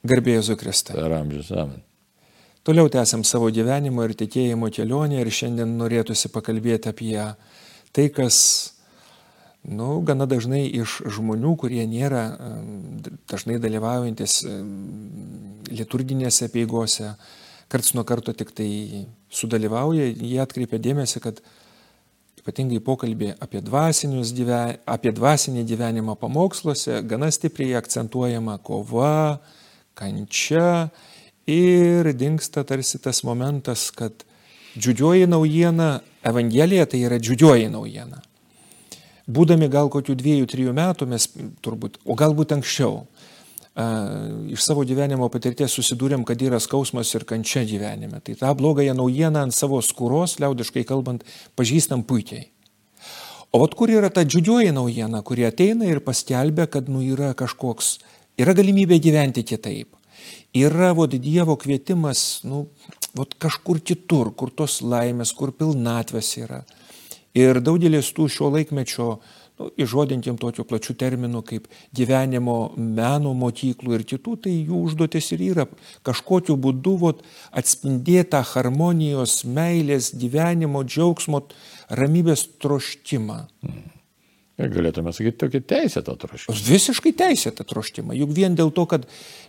Garbėjai Zukristai. Per amžius amen. Toliau tęsiam savo gyvenimo ir tikėjimo kelionę ir šiandien norėtųsi pakalbėti apie tai, kas, nu, gana dažnai iš žmonių, kurie nėra dažnai dalyvaujantis liturginėse peigose, karts nuo karto tik tai sudalyvauja, jie atkreipia dėmesį, kad ypatingai pokalbį apie, gyven, apie dvasinį gyvenimą pamoksluose, gana stipriai akcentuojama kova, kančia ir dinksta tarsi tas momentas, kad džiudžioji naujiena, Evangelija tai yra džiudžioji naujiena. Būdami gal kokių dviejų, trijų metų mes turbūt, o galbūt anksčiau, iš savo gyvenimo patirties susidūrėm, kad yra skausmas ir kančia gyvenime. Tai tą blogąją naujieną ant savo skūros, liaudiškai kalbant, pažįstam puikiai. O vat kur yra ta džiudžioji naujiena, kuri ateina ir paskelbia, kad nu yra kažkoks, yra galimybė gyventi kitaip. Yra vod Dievo kvietimas, nu, vod kažkur kitur, kur tos laimės, kur pilnatvės yra. Ir daugelis tų šio laikmečio nu, išžodintim tokiu plačiu terminu kaip gyvenimo meno mokyklų ir kitų, tai jų užduotis ir yra kažkokiu būdu vot, atspindėtą harmonijos, meilės, gyvenimo, džiaugsmo, ramybės troštimą. Mm. Galėtume sakyti tokį teisėtą troškimą. Visiškai teisėtą troškimą. Juk vien dėl to, kad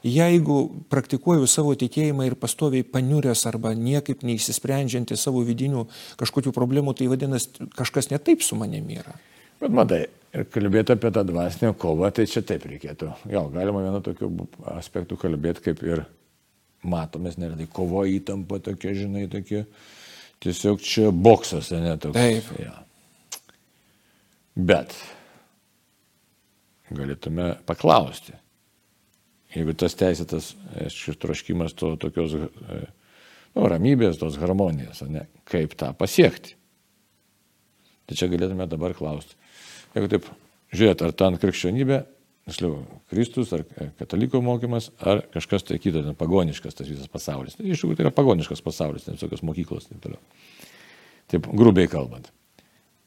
jeigu praktikuoju savo tikėjimą ir pastoviai paniuręs arba niekaip neįsisprendžianti savo vidinių kažkokių problemų, tai vadinasi, kažkas netaip su manimi yra. Bet matai, ir kalbėti apie tą dvasinę kovą, tai čia taip reikėtų. Jo, galima vieną tokių aspektų kalbėti, kaip ir matomės, neretai kovo įtampa tokia, žinai, tokia. Tiesiog čia boksas, ne toks. Taip. Ja. Bet galėtume paklausti, jeigu tas teisėtas šis troškimas to tokios nu, ramybės, tos harmonijos, ne, kaip tą pasiekti. Tai čia galėtume dabar klausti, Jeigu taip žiūrėt, ar ten krikščionybė, nesliau, Kristus, ar kataliko mokymas, ar kažkas tai kito, ten pagoniškas tas visas pasaulis. Tai iš tikrųjų tai yra pagoniškas pasaulis, ten visokios mokyklos ir taip toliau. Taip, grubiai kalbant.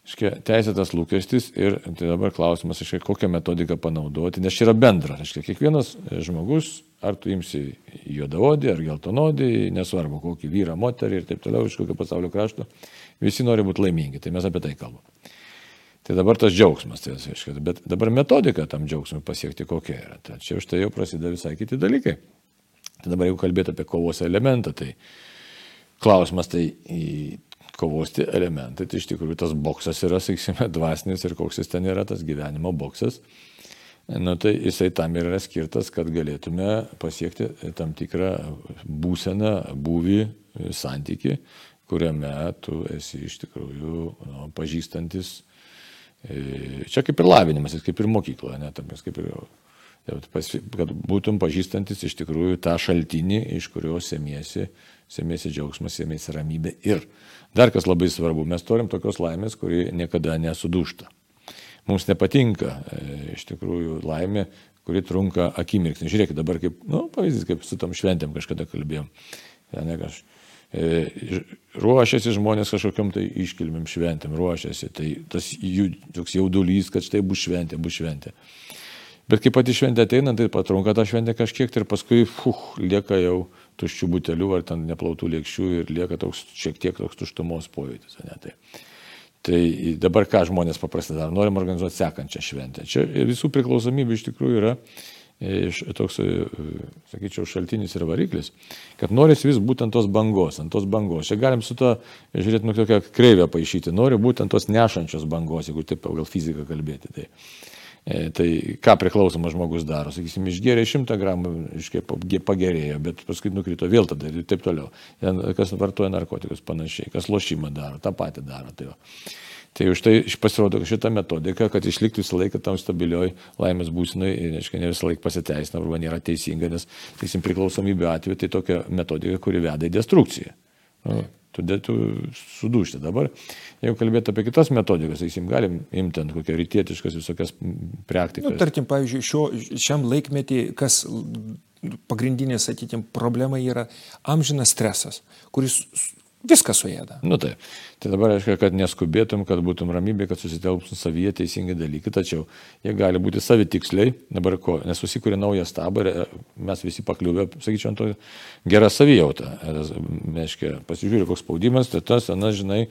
Iškia, teisėtas lūkestis ir tai dabar klausimas, iškia, kokią metodiką panaudoti, nes čia yra bendra. Iškia, kiekvienas žmogus, ar tu imsi juodaodį, ar geltonodį, nesvarbu, kokį vyrą, moterį ir taip toliau, iš kokio pasaulio krašto, visi nori būti laimingi. Tai mes apie tai kalbame. Tai dabar tas džiaugsmas, tai reiškia, bet dabar metodika tam džiaugsmui pasiekti kokia yra. Tai čia už tai jau prasideda visai kiti dalykai. Tai dabar jeigu kalbėti apie kovos elementą, tai klausimas tai kovos elementai, tai iš tikrųjų tas boksas yra, sakysime, dvasinis ir koks jis ten yra, tas gyvenimo boksas. Nu, tai jisai tam yra skirtas, kad galėtume pasiekti tam tikrą būseną, būvį, santyki, kuriame tu esi iš tikrųjų nu, pažįstantis E, čia kaip ir lavinimas, kaip ir mokykloje, net, kaip ir, kad būtum pažįstantis iš tikrųjų tą šaltinį, iš kurio semiesi, semiesi džiaugsmas, semiesi ramybė. Ir dar kas labai svarbu, mes turim tokios laimės, kuri niekada nesudušta. Mums nepatinka e, iš tikrųjų laimė, kuri trunka akimirksnį. Žiūrėkit dabar kaip, nu, pavyzdys, kaip su tom šventėm kažkada kalbėjom. Ja, ne, kaž, E, ruošiasi žmonės kažkokiam tai iškilmėm šventėm, ruošiasi, tai tas jų toks jaudulys, kad štai bus šventė, bus šventė. Bet kai pati šventė ateina, tai patrunka tą šventę kažkiek tai ir paskui, fuh, lieka jau tuščių butelių ar ten neplautų lėkščių ir lieka toks šiek tiek toks tuštumos pojūtis. Ne, tai. tai dabar ką žmonės paprastai daro, norim organizuoti sekančią šventę. Čia visų priklausomybė iš tikrųjų yra toks, e, sakyčiau, šaltinis ir variklis, kad norisi vis būtent tos bangos, ant tos bangos. Čia galim su to, žiūrėt, nu tokią kreivę paaišyti, noriu būtent tos nešančios bangos, jeigu taip pagal fiziką kalbėti. Tai, e, tai ką priklausomas žmogus daro, sakysim, išgėrė 100 gramų, iškiai pagerėjo, bet paskui nukrito vėl tada ir taip toliau. Kas vartoja narkotikus panašiai, kas lošimą daro, tą patį daro. Tai va. Tai už tai pasirodo šitą metodiką, kad išliktų visą laiką tam stabilioj laimės būsinai, reiškia, ne visą laiką pasiteisina arba nėra teisinga, nes, teisim, priklausomybė atveju tai tokia metodika, kuri veda į destrukciją. Nu, Todėl tu sudušti dabar. Jeigu kalbėt apie kitas metodikas, sakysim, galim imti ant kokią rytietiškas visokias praktikas. Nu, tarkim, pavyzdžiui, šio, šiam laikmetį, kas pagrindinė, sakykime, problema yra amžinas stresas, kuris Viską suėda. Nu tai. Tai dabar reiškia, kad neskubėtum, kad būtum ramybė, kad susitelptum savyje teisingi dalykai, tačiau jie gali būti savitiksliai, dabar ko, nes susikūrė naują stabą ir mes visi pakliuvę, sakyčiau, ant to gerą savijautą. Reiškia, pasižiūrėjau, koks spaudimas, tai tas, na, žinai,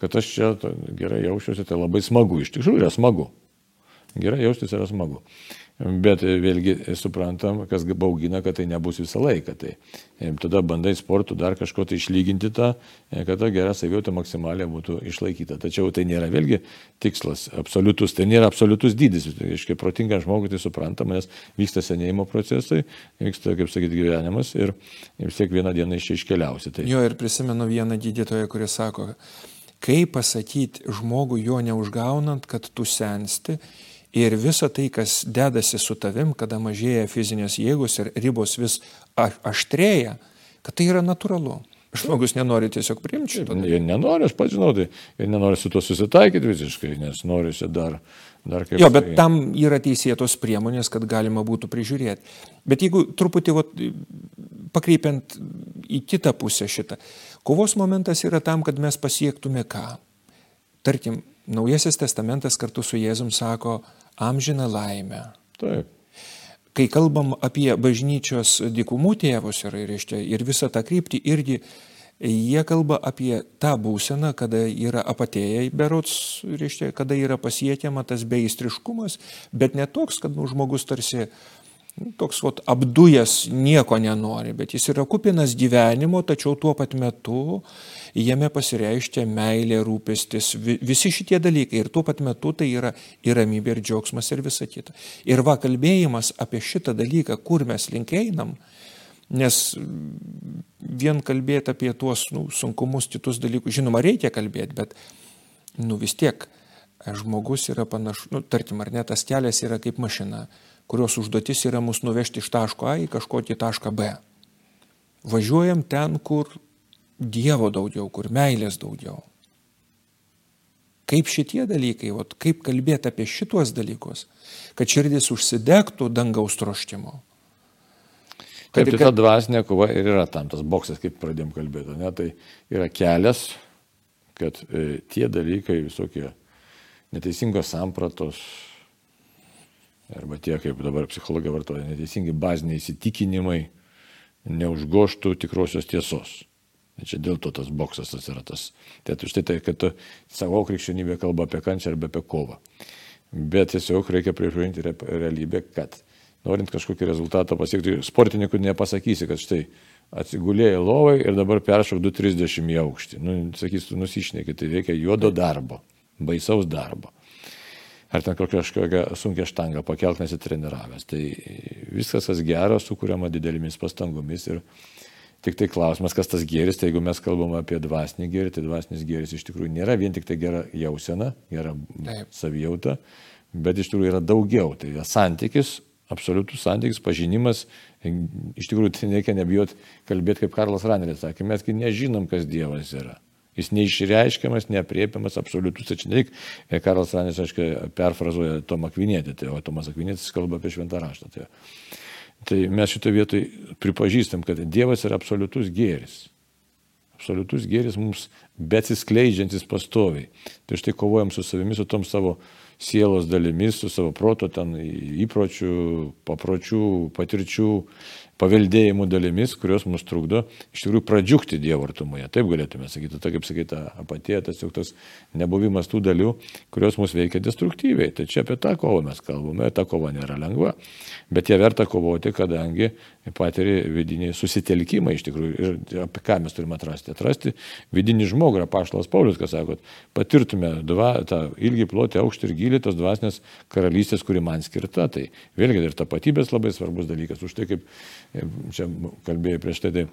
kad aš čia gerai jaučiuosi, tai labai smagu, iš tikrųjų yra smagu. Gerai jaustis yra smagu. Bet vėlgi suprantam, kas baugina, kad tai nebus visą laiką. Tai e, tada bandai sportų dar kažko tai išlyginti tą, e, kad ta gera savijauta maksimaliai būtų išlaikyta. Tačiau tai nėra vėlgi tikslas absoliutus, tai nėra absoliutus dydis. Reiškia, protingam žmogui tai suprantama, nes vyksta senėjimo procesai, vyksta, kaip sakyti, gyvenimas ir vis tiek vieną dieną iš čia iškeliausi. Tai... Jo ir prisimenu vieną gydytoją, kuris sako, kaip pasakyti žmogui jo neužgaunant, kad tu sensti Ir visa tai, kas dedasi su tavim, kada mažėja fizinės jėgos ir ribos vis aštrėja, kad tai yra natūralu. Žmogus nenori tiesiog priimti šito. Jie nenori, aš pats žinau, tai ir nenori su to susitaikyti visiškai, nes nori čia dar, dar kaip. Jo, bet tai... tam yra teisėtos priemonės, kad galima būtų prižiūrėti. Bet jeigu truputį vat, pakreipiant į kitą pusę šitą, kovos momentas yra tam, kad mes pasiektume ką. Tarkim, Naujasis testamentas kartu su Jėzum sako, amžiną laimę. Taip. Kai kalbam apie bažnyčios dikumų tėvus ir, ir, ir visą tą kryptį, irgi jie kalba apie tą būseną, kada yra apatėjai berots, reiškia, kada yra pasiekiama tas beistriškumas, bet ne toks, kad nu, žmogus tarsi toks vat, apdujas nieko nenori, bet jis yra kupinas gyvenimo, tačiau tuo pat metu jame pasireiškia meilė, rūpestis, visi šitie dalykai ir tuo pat metu tai yra ir ramybė, ir džiaugsmas, ir visa kita. Ir va kalbėjimas apie šitą dalyką, kur mes link einam, nes vien kalbėti apie tuos nu, sunkumus, kitus dalykus, žinoma, reikia kalbėti, bet nu, vis tiek žmogus yra panašus, nu, tarkim, ar ne, tas kelias yra kaip mašina, kurios užduotis yra mus nuvežti iš taško A į kažkokį tašką B. Važiuojam ten, kur Dievo daugiau, kur meilės daugiau. Kaip šitie dalykai, vat, kaip kalbėti apie šituos dalykus, kad širdis užsidegtų dangaus troštimu. Taip, tai ta dvasinė kova ir yra tam tas boksas, kaip pradėjom kalbėti. Ne? Tai yra kelias, kad e, tie dalykai visokie neteisingos sampratos, arba tie, kaip dabar psichologija vartoja, neteisingi baziniai įsitikinimai, neužgoštų tikrosios tiesos. Čia dėl to tas boksas atsiratas. Tai štai tai, kad savo krikščionybė kalba apie kančią arba apie kovą. Bet tiesiog reikia pripažinti realybę, kad norint kažkokį rezultatą pasiekti, sportininkų nepasakysi, kad štai atsigulėjai lovai ir dabar peršok 230 į aukštį. Nu, sakys, tu nusišneki, tai reikia juodo darbo, baisaus darbo. Ar ten kažkokią sunkę štangą pakelt nesitreniravęs. Tai viskas, kas gero, sukūriama didelėmis pastangomis ir Tik tai klausimas, kas tas gėris, tai jeigu mes kalbam apie dvasinį gėrį, tai dvasinis gėris iš tikrųjų nėra vien tik tai gera jausena, gera Taip. savijauta, bet iš tikrųjų yra daugiau. Tai yra santykis, absoliutus santykis, pažinimas. Iš tikrųjų, tai reikia nebijot kalbėti, kaip Karlas Raneris sakė, mesgi nežinom, kas Dievas yra. Jis neišreiškiamas, neapriepiamas, absoliutus. Čia nereik, Karlas Raneris, aiškiai, perfrazuoja Tomą Kvinėtį, tai, o Tomas Kvinėtis kalba apie šventą raštą. Tai, Tai mes šitoje vietoje pripažįstam, kad Dievas yra absoliutus gėris. Absoliutus gėris mums besiskleidžiantis pastoviai. Tai štai kovojam su savimi, su tom savo sielos dalimis, su savo proto ten įpročių, papročių, patirčių, paveldėjimų dalimis, kurios mus trukdo iš tikrųjų pradžiugti Dievo artumoje. Taip galėtume sakyti, ta kaip sakyta apatija, tas jau tas nebuvimas tų dalių, kurios mus veikia destruktyviai. Tai čia apie tą kovą mes kalbame, ta kova nėra lengva, bet ją verta kovoti, kadangi patiri vidinį susitelkimą iš tikrųjų. Ir apie ką mes turime atrasti? Atrasti vidinį žmogų, yra Paštalas Paulius, kas sako, patirtume dva, tą ilgį plotį, aukštį ir gilį tos dvasinės karalystės, kuri man skirta. Tai vėlgi ir tapatybės labai svarbus dalykas. Už tai, kaip čia kalbėjai prieš tai, tai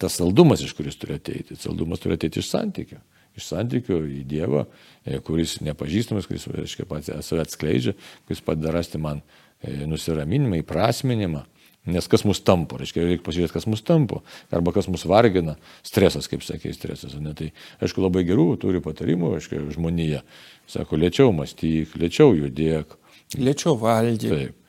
tas saldumas, iš kuris turi ateiti. Saldumas turi ateiti iš santykių. Iš santykių į Dievą, e, kuris nepažįstamas, kuris, aiškiai, pats save atskleidžia, kuris padeda rasti man e, nusiraminimą, įprasminimą. Nes kas mus tampo, reiškia, reikia pasižiūrėti, kas mus tampo, arba kas mus vargina, stresas, kaip sakė, stresas. Ne? Tai, aišku, labai gerų turi patarimų, aišku, žmonėje. Sako, lėčiau mąstyk, lėčiau judėk. Lėčiau valgyk. Taip.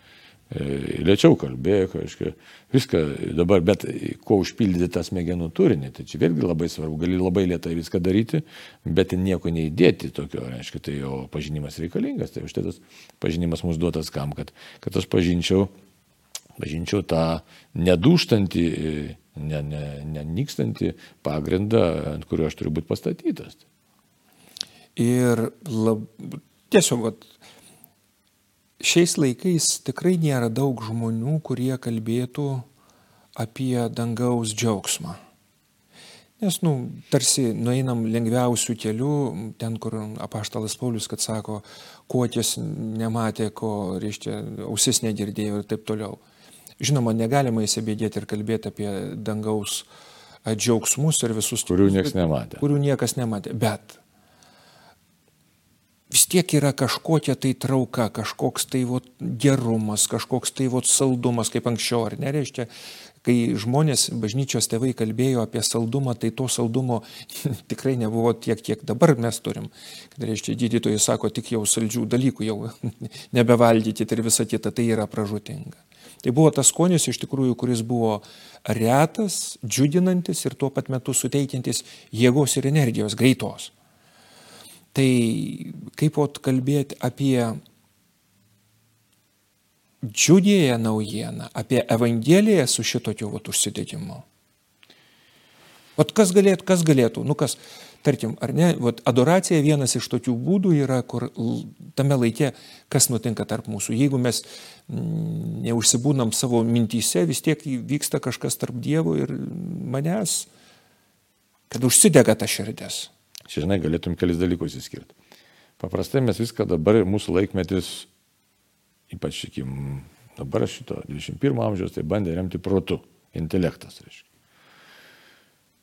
E, lėčiau kalbėk, kažkaip, viską dabar, bet kuo užpildyti tą smegenų turinį, tai čia vėlgi labai svarbu, gali labai lietai viską daryti, bet nieko neįdėti tokio, reiškia, tai jo pažinimas reikalingas, tai už tai tas pažinimas mums duotas kam, kad, kad aš pažinčiau, pažinčiau tą nedūštantį, nenykstantį ne, ne pagrindą, ant kurio aš turiu būti pastatytas. Ir lab, tiesiog vat, šiais laikais tikrai nėra daug žmonių, kurie kalbėtų apie dangaus džiaugsmą. Nes, nu, tarsi nueinam lengviausių kelių, ten, kur apaštalas Paulius, kad sako, kuotis nematė, ko, reiškia, ausis negirdėjo ir taip toliau. Žinoma, negalima įsibėdėti ir kalbėti apie dangaus džiaugsmus ir visus. Kurių niekas nematė. Kurių niekas nematė. Bet vis tiek yra kažkokia tai trauka, kažkoks tai vot, gerumas, kažkoks tai vot, saldumas, kaip anksčiau, ar nereiškia, kai žmonės, bažnyčios tėvai kalbėjo apie saldumą, tai to saldumo tikrai nebuvo tiek, kiek dabar mes turim. Kad reiškia, gydytojai sako, tik jau saldžių dalykų jau nebevaldyti ir visa kita, tai yra pražutinga. Tai buvo tas skonis iš tikrųjų, kuris buvo retas, džiuginantis ir tuo pat metu suteikiantis jėgos ir energijos greitos. Tai kaip ot kalbėti apie džiugėją naujieną, apie Evangeliją su šitokiu vat užsidėgymu. Vat kas galėtų, kas galėtų, nu kas, tarkim, ar ne, vat adoracija vienas iš tokių būdų yra, kur tame laikė, kas nutinka tarp mūsų. Jeigu mes neužsibūnam savo mintyse, vis tiek vyksta kažkas tarp Dievo ir manęs, kad užsidega ta širdis. Čia, žinai, galėtum kelis dalykus įskirti. Paprastai mes viską dabar, mūsų laikmetis, ypač, sakykim, dabar šito 21 amžiaus, tai bandė remti protu, intelektas, reiškia.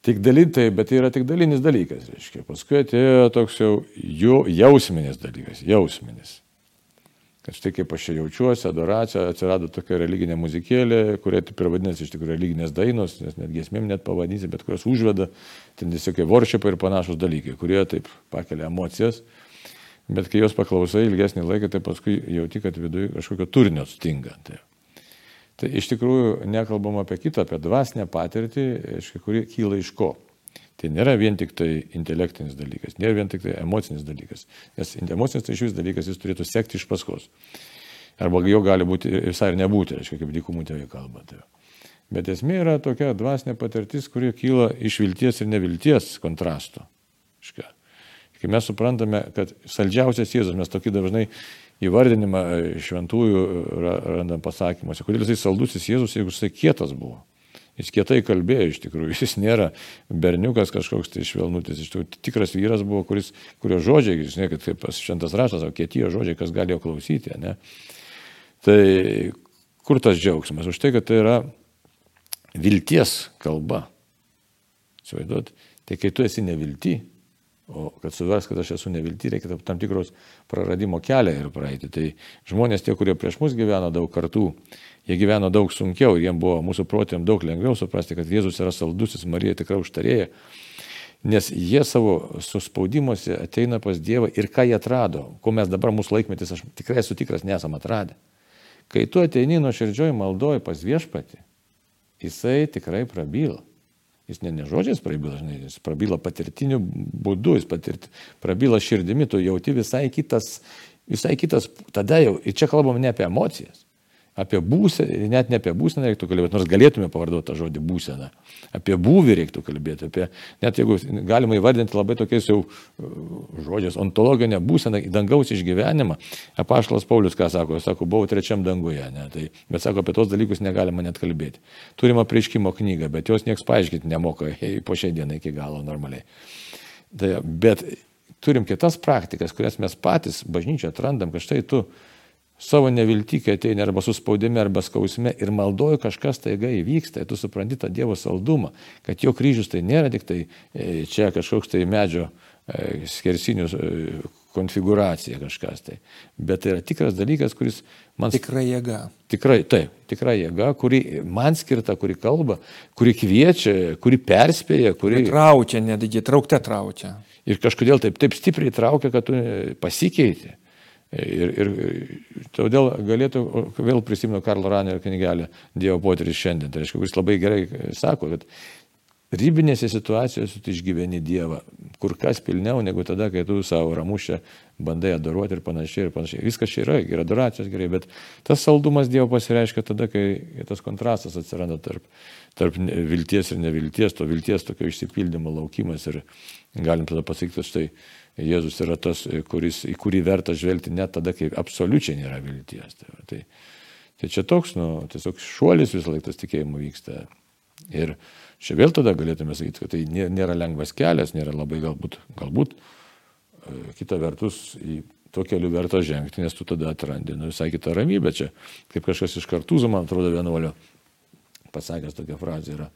Tik dalintai, bet tai yra tik dalinis dalykas, reiškia. Paskui atėjo toks jau, jau jausminis dalykas, jausminis kad štai kaip aš čia jaučiuosi, adoracija, atsirado tokia religinė muzikėlė, kurie taip ir vadinasi iš tikrųjų religinės dainos, nes net giesmėm net pavadinsi, bet kurios užveda, ten tiesiog worshipai ir panašus dalykai, kurie taip pakelia emocijas, bet kai jos paklausai ilgesnį laiką, tai paskui jauti, kad viduje kažkokio turinio stinga. Tai, tai iš tikrųjų nekalbam apie kitą, apie dvasinę patirtį, kuri kyla iš ko. Tai nėra vien tik tai intelektinis dalykas, nėra vien tik tai emocinis dalykas. Nes emocinis tai iš vis dalykas jis turėtų sekti iš paskos. Arba jo gali būti visai ir nebūti, reiškia, kaip dykumų tėvai kalba. Tai. Bet esmė yra tokia dvasinė patirtis, kuri kyla iš vilties ir nevilties kontrasto. Škia. Kai mes suprantame, kad saldžiausias Jėzus, mes tokį dažnai įvardinimą šventųjų randam pasakymuose, kodėl jisai saldusis Jėzus, jeigu jisai kietas buvo. Jis kietai kalbėjo iš tikrųjų, jis nėra berniukas kažkoks tai švelnutis, iš tikrųjų tikras vyras buvo, kuris, kurio žodžiai, žinai, kad kaip šventas raštas, o kietijo žodžiai, kas galėjo klausyti, ne? Tai kur tas džiaugsmas? Už tai, kad tai yra vilties kalba. Suvaidot, tai kai tu esi nevilti, o kad suvers, kad aš esu nevilti, reikia tam tikros praradimo kelią ir praeiti. Tai žmonės tie, kurie prieš mus gyveno daug kartų, Jie gyveno daug sunkiau ir jiems buvo mūsų protėm daug lengviau suprasti, kad Jėzus yra saldusis, Marija tikrai užtarėja. Nes jie savo suspaudimuose ateina pas Dievą ir ką jie atrado, ko mes dabar mūsų laikmetis, aš tikrai esu tikras, nesam atradę. Kai tu ateini nuo širdžioj maldoj pas viešpati, jisai tikrai prabyla. Jis ne, ne žodžiais prabyla, žinai, jis prabyla patirtiniu būdu, jis patirt, prabyla širdimi, tu jauti visai kitas, visai kitas, tada jau, ir čia kalbam ne apie emocijas, apie būseną, net ne apie būseną reiktų kalbėti, nors galėtume pavardoti tą žodį būseną. Apie būvį reiktų kalbėti, apie, net jeigu galima įvardinti labai tokiais jau uh, žodžiais, ontologinę būseną, dangaus išgyvenimą. Apaštalas Paulius ką sako, sako, buvau trečiam danguje, ne, tai, bet sako, apie tos dalykus negalima net kalbėti. Turime prieškimo knygą, bet jos nieks paaiškinti nemoka po šiai dienai iki galo normaliai. Tai, bet turim kitas praktikas, kurias mes patys bažnyčioje atrandam, kad štai tu savo nevilti, kai ateini arba suspaudime, arba skausme ir maldoju kažkas taiga įvyksta, tu supranti tą Dievo saldumą, kad jo kryžius tai nėra tik tai e, čia kažkoks tai medžio e, skersinių e, konfiguracija kažkas tai, bet tai yra tikras dalykas, kuris man... Tikra jėga. Tikrai, taip, tikra jėga, kuri man skirta, kuri kalba, kuri kviečia, kuri perspėja, kuri... Traukia, netgi traukte traukia. Ir kažkodėl taip, taip stipriai traukia, kad tu pasikeiti Ir, ir todėl galėtų, vėl prisimenu Karlo Ranerio knygelę Dievo potyris šiandien, tai reiškia, kuris labai gerai sako, kad ribinėse situacijose tu išgyveni Dievą kur kas pilniau negu tada, kai tu savo ramušę bandai adoruoti ir panašiai ir panašiai. Viskas čia yra, ir adoracijos gerai, bet tas saldumas Dievo pasireiškia tada, kai tas kontrastas atsiranda tarp, tarp vilties ir nevilties, to vilties tokio išsipildymo laukimas ir galim tada pasakyti, štai Jėzus yra tas, kuris, į kurį verta žvelgti net tada, kai absoliučiai nėra vilties. Tai, tai, tai čia toks, nu, tiesiog šuolis visą laiką tas tikėjimo vyksta. Ir čia vėl tada galėtume sakyti, kad tai nėra lengvas kelias, nėra labai galbūt, galbūt e, kita vertus į tuo keliu verta žengti, nes tu tada atrandi nu, visai kitą ramybę. Čia, kaip kažkas iš kartūzų, man atrodo, vienuolio pasakęs tokią frazę yra,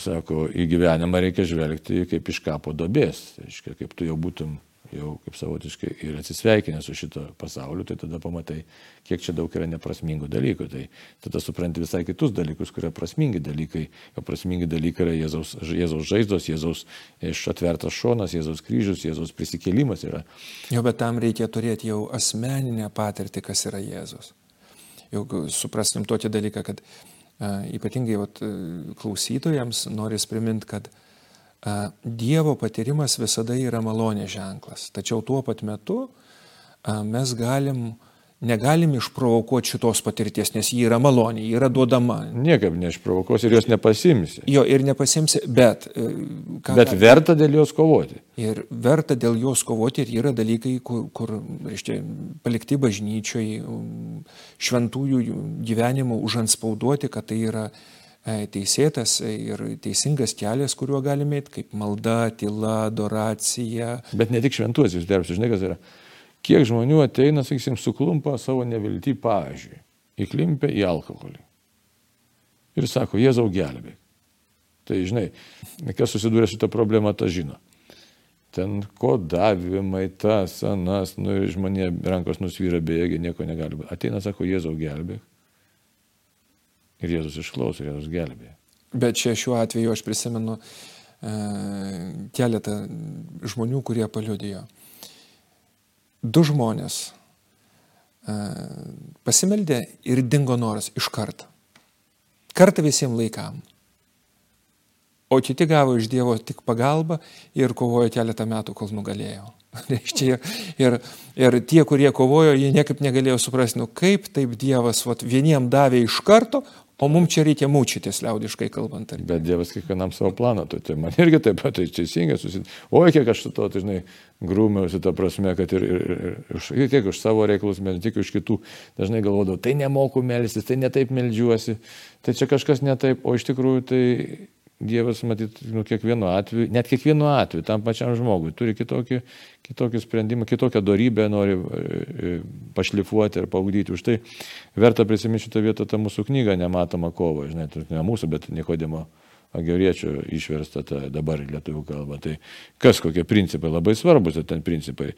sako, į gyvenimą reikia žvelgti kaip iš kapo dobės. Tai reiškia, kaip tu jau būtum jau kaip savotiškai ir atsisveikinę su šito pasauliu, tai tada pamatai, kiek čia daug yra neprasmingų dalykų. Tai tada supranti visai kitus dalykus, kurie prasmingi dalykai. O prasmingi dalykai yra Jėzaus, Jėzaus žaizdos, Jėzaus atvertas šonas, Jėzaus kryžius, Jėzaus prisikėlimas yra. Jo, bet tam reikia turėti jau asmeninę patirtį, kas yra Jėzus. Jau suprastum tokį dalyką, kad ypatingai vat, klausytojams noris priminti, kad Dievo patyrimas visada yra malonės ženklas. Tačiau tuo pat metu mes galim negalim išprovokuoti šitos patirties, nes ji yra malonė, ji yra duodama. Niekaip neišprovokuosi ir jos nepasimsi. Jo, ir nepasimsi, bet... E, bet gali... verta dėl jos kovoti. Ir verta dėl jos kovoti ir yra dalykai, kur, kur reiškia, palikti bažnyčiai, šventųjų gyvenimų užanspauduoti, kad tai yra e, teisėtas ir teisingas kelias, kuriuo galime eiti, kaip malda, tyla, adoracija. Bet ne tik šventuosius darbus, žinai, kas yra kiek žmonių ateina, sakysim, suklumpa savo nevilti, pavyzdžiui, įklimpia į alkoholį. Ir sako, Jėzau gelbėk. Tai žinai, kas susidūrė su tą problemą, tą žino. Ten kodavimai, tas, anas, nu žmonė rankos nusvyra bėgi, nieko negali būti. Ateina, sako, Jėzau gelbėk. Ir Jėzus išklauso, Jėzus gelbėja. Bet čia šiuo atveju aš prisimenu e, keletą žmonių, kurie paliudijo du žmonės e, pasimeldė ir dingo noras iš karto. Kartą visiems laikam. O kiti gavo iš Dievo tik pagalbą ir kovojo keletą metų, kol nugalėjo. ir, ir, tie, kurie kovojo, jie niekaip negalėjo suprasti, nu kaip taip Dievas vat, vieniem davė iš karto, O mums čia reikia mūčytis, liaudiškai kalbant. Ar... Bet Dievas kiekvienam savo planą, tai, tai man irgi taip pat tai teisingai susit. Oi, kiek aš su to, tai žinai, grūmiausi tą prasme, kad ir, ir, ir, ir, tiek už savo reikalus, bet tik už kitų. Dažnai galvodavau, tai nemoku melstis, tai netaip melžiuosi, tai čia kažkas netaip, o iš tikrųjų tai Dievas, matyt, nu, kiekvienu atveju, net kiekvienu atveju, tam pačiam žmogui turi kitokį, kitokį sprendimą, kitokią darybę nori e, e, pašlifuoti ir paugdyti. Už tai verta prisiminti šitą vietą tą mūsų knygą Nematoma kova, žinai, ne mūsų, bet Nikodimo ageriečio išversta ta dabar į lietuvių kalbą. Tai kas kokie principai, labai svarbus ten principai.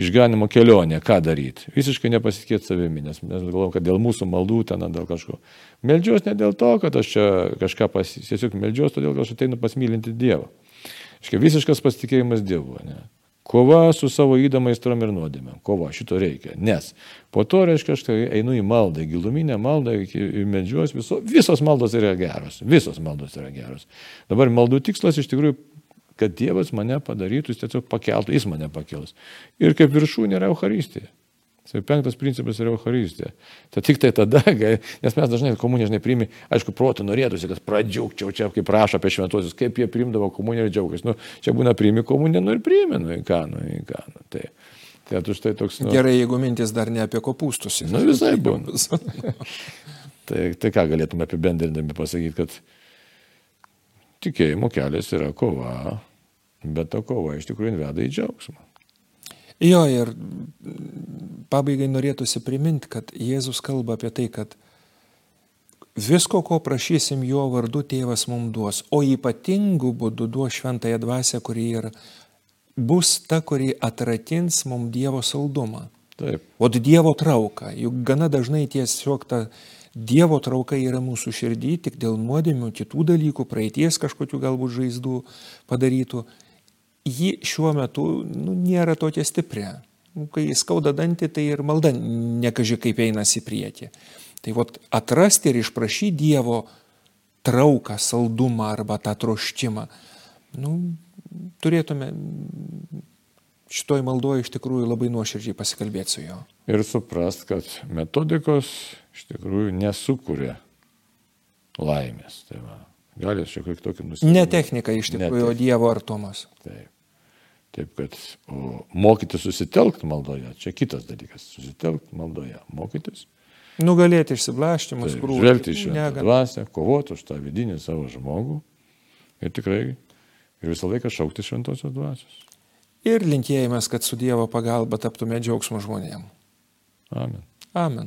Išganimo kelionė, ką daryti. Visiškai nepasitikėti savimi, nes mes galvom, kad dėl mūsų maldų ten, dėl kažko. Meldžiuos ne dėl to, kad aš čia kažką pas, tiesiog meldžiuos, todėl kad aš ateinu pasmylinti Dievą. Iškai visiškas pasitikėjimas Dievu. Ne? Kova su savo įdamais trom ir nuodėmėm. Kova, šito reikia. Nes po to, reiškia, aš tai einu į maldą, giluminę maldą, medžiuos, viso, visos maldos yra geros. Visos maldos yra geros. Dabar maldų tikslas iš tikrųjų, kad Dievas mane padarytų, jis tiesiog pakeltų, jis mane pakels. Ir kaip viršūnė yra Euharistija. Tai penktas principas yra Euharistija. Tai tik tai tada, nes mes dažnai komuniją žinai priimi, aišku, protų norėtųsi, kad pradžiugčiau čia, kaip rašo apie šventuosius, kaip jie priimdavo komuniją ir džiaugiasi. Nu, čia būna priimi komuniją, nu ir priimi, nu į ką, nu į ką. Nu, tai, tai už tai toks. Nu, Gerai, jeigu mintis dar ne apie kopūstus. Nu visai būna. tai, tai ką galėtume apibendrindami pasakyti, kad tikėjimo kelias yra kova, bet ta kova iš tikrųjų veda į džiaugsmą. Jo, ir pabaigai norėtųsi priminti, kad Jėzus kalba apie tai, kad visko, ko prašysim jo vardu, tėvas mums duos, o ypatingų būdų duos šventąją dvasę, kuri ir bus ta, kuri atratins mums Dievo saldumą. Taip. O Dievo trauka, juk gana dažnai tiesiog ta Dievo trauka yra mūsų širdį tik dėl nuodėmių, kitų dalykų, praeities kažkokių galbūt žaizdų padarytų ji šiuo metu nu, nėra tokia stipri. nu, kai skauda dantį, tai ir malda nekaži kaip einasi į priekį. Tai vot atrasti ir išprašyti Dievo trauką, saldumą arba tą troškimą, nu, turėtume šitoj maldoje iš tikrųjų labai nuoširdžiai pasikalbėti su juo. Ir suprast, kad metodikos iš tikrųjų nesukuria laimės. Tai va, gali šiek tiek tokį nusipirkti. Ne technika iš tikrųjų, o Dievo artumas. Taip. Taip, kad o, mokyti susitelkti maldoje, čia kitas dalykas. Susitelkti maldoje, mokytis. Nugalėti išsiblaštymus, Taip, žvelgti iš šventą dvasę, kovoti už tą vidinį savo žmogų. Ir tikrai, ir visą laiką šaukti šventosios dvasios. Ir linkėjimas, kad su Dievo pagalba taptume džiaugsmo žmonėm. Amen. Amen.